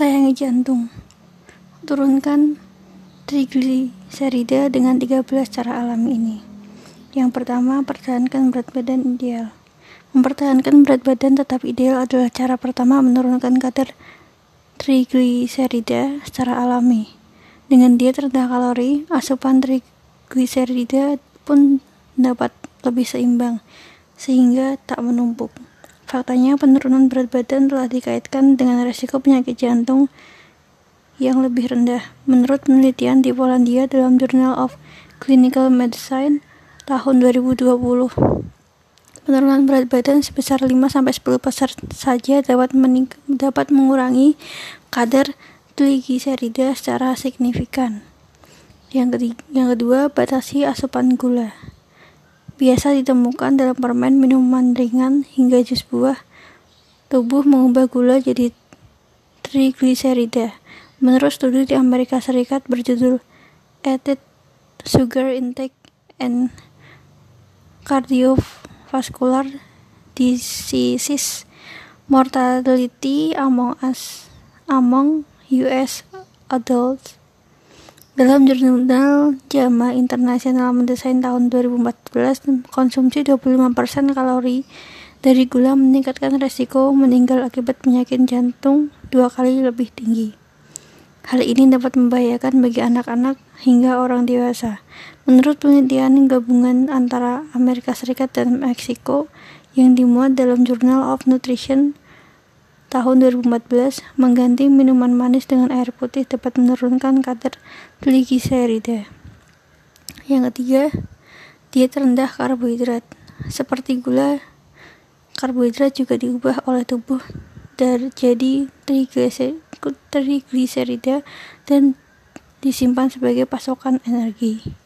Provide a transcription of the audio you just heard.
Sayangi jantung. Turunkan trigliserida dengan 13 cara alami ini. Yang pertama, pertahankan berat badan ideal. Mempertahankan berat badan tetap ideal adalah cara pertama menurunkan kadar trigliserida secara alami. Dengan diet rendah kalori, asupan trigliserida pun dapat lebih seimbang, sehingga tak menumpuk. Faktanya, penurunan berat badan telah dikaitkan dengan resiko penyakit jantung yang lebih rendah. Menurut penelitian di Polandia dalam Journal of Clinical Medicine tahun 2020, penurunan berat badan sebesar 5-10% saja dapat, dapat mengurangi kadar trigliserida secara signifikan. Yang, yang kedua, batasi asupan gula biasa ditemukan dalam permen, minuman ringan, hingga jus buah. Tubuh mengubah gula jadi trigliserida. Menurut studi di Amerika Serikat berjudul Added Sugar Intake and Cardiovascular Diseases Mortality Among Us Among US Adults dalam jurnal JAMA Internasional Mendesain tahun 2014, konsumsi 25% kalori dari gula meningkatkan resiko meninggal akibat penyakit jantung dua kali lebih tinggi. Hal ini dapat membahayakan bagi anak-anak hingga orang dewasa. Menurut penelitian gabungan antara Amerika Serikat dan Meksiko yang dimuat dalam Journal of Nutrition tahun 2014 mengganti minuman manis dengan air putih dapat menurunkan kadar trigliserida. Yang ketiga, diet rendah karbohidrat. Seperti gula, karbohidrat juga diubah oleh tubuh dari jadi trigliserida dan disimpan sebagai pasokan energi.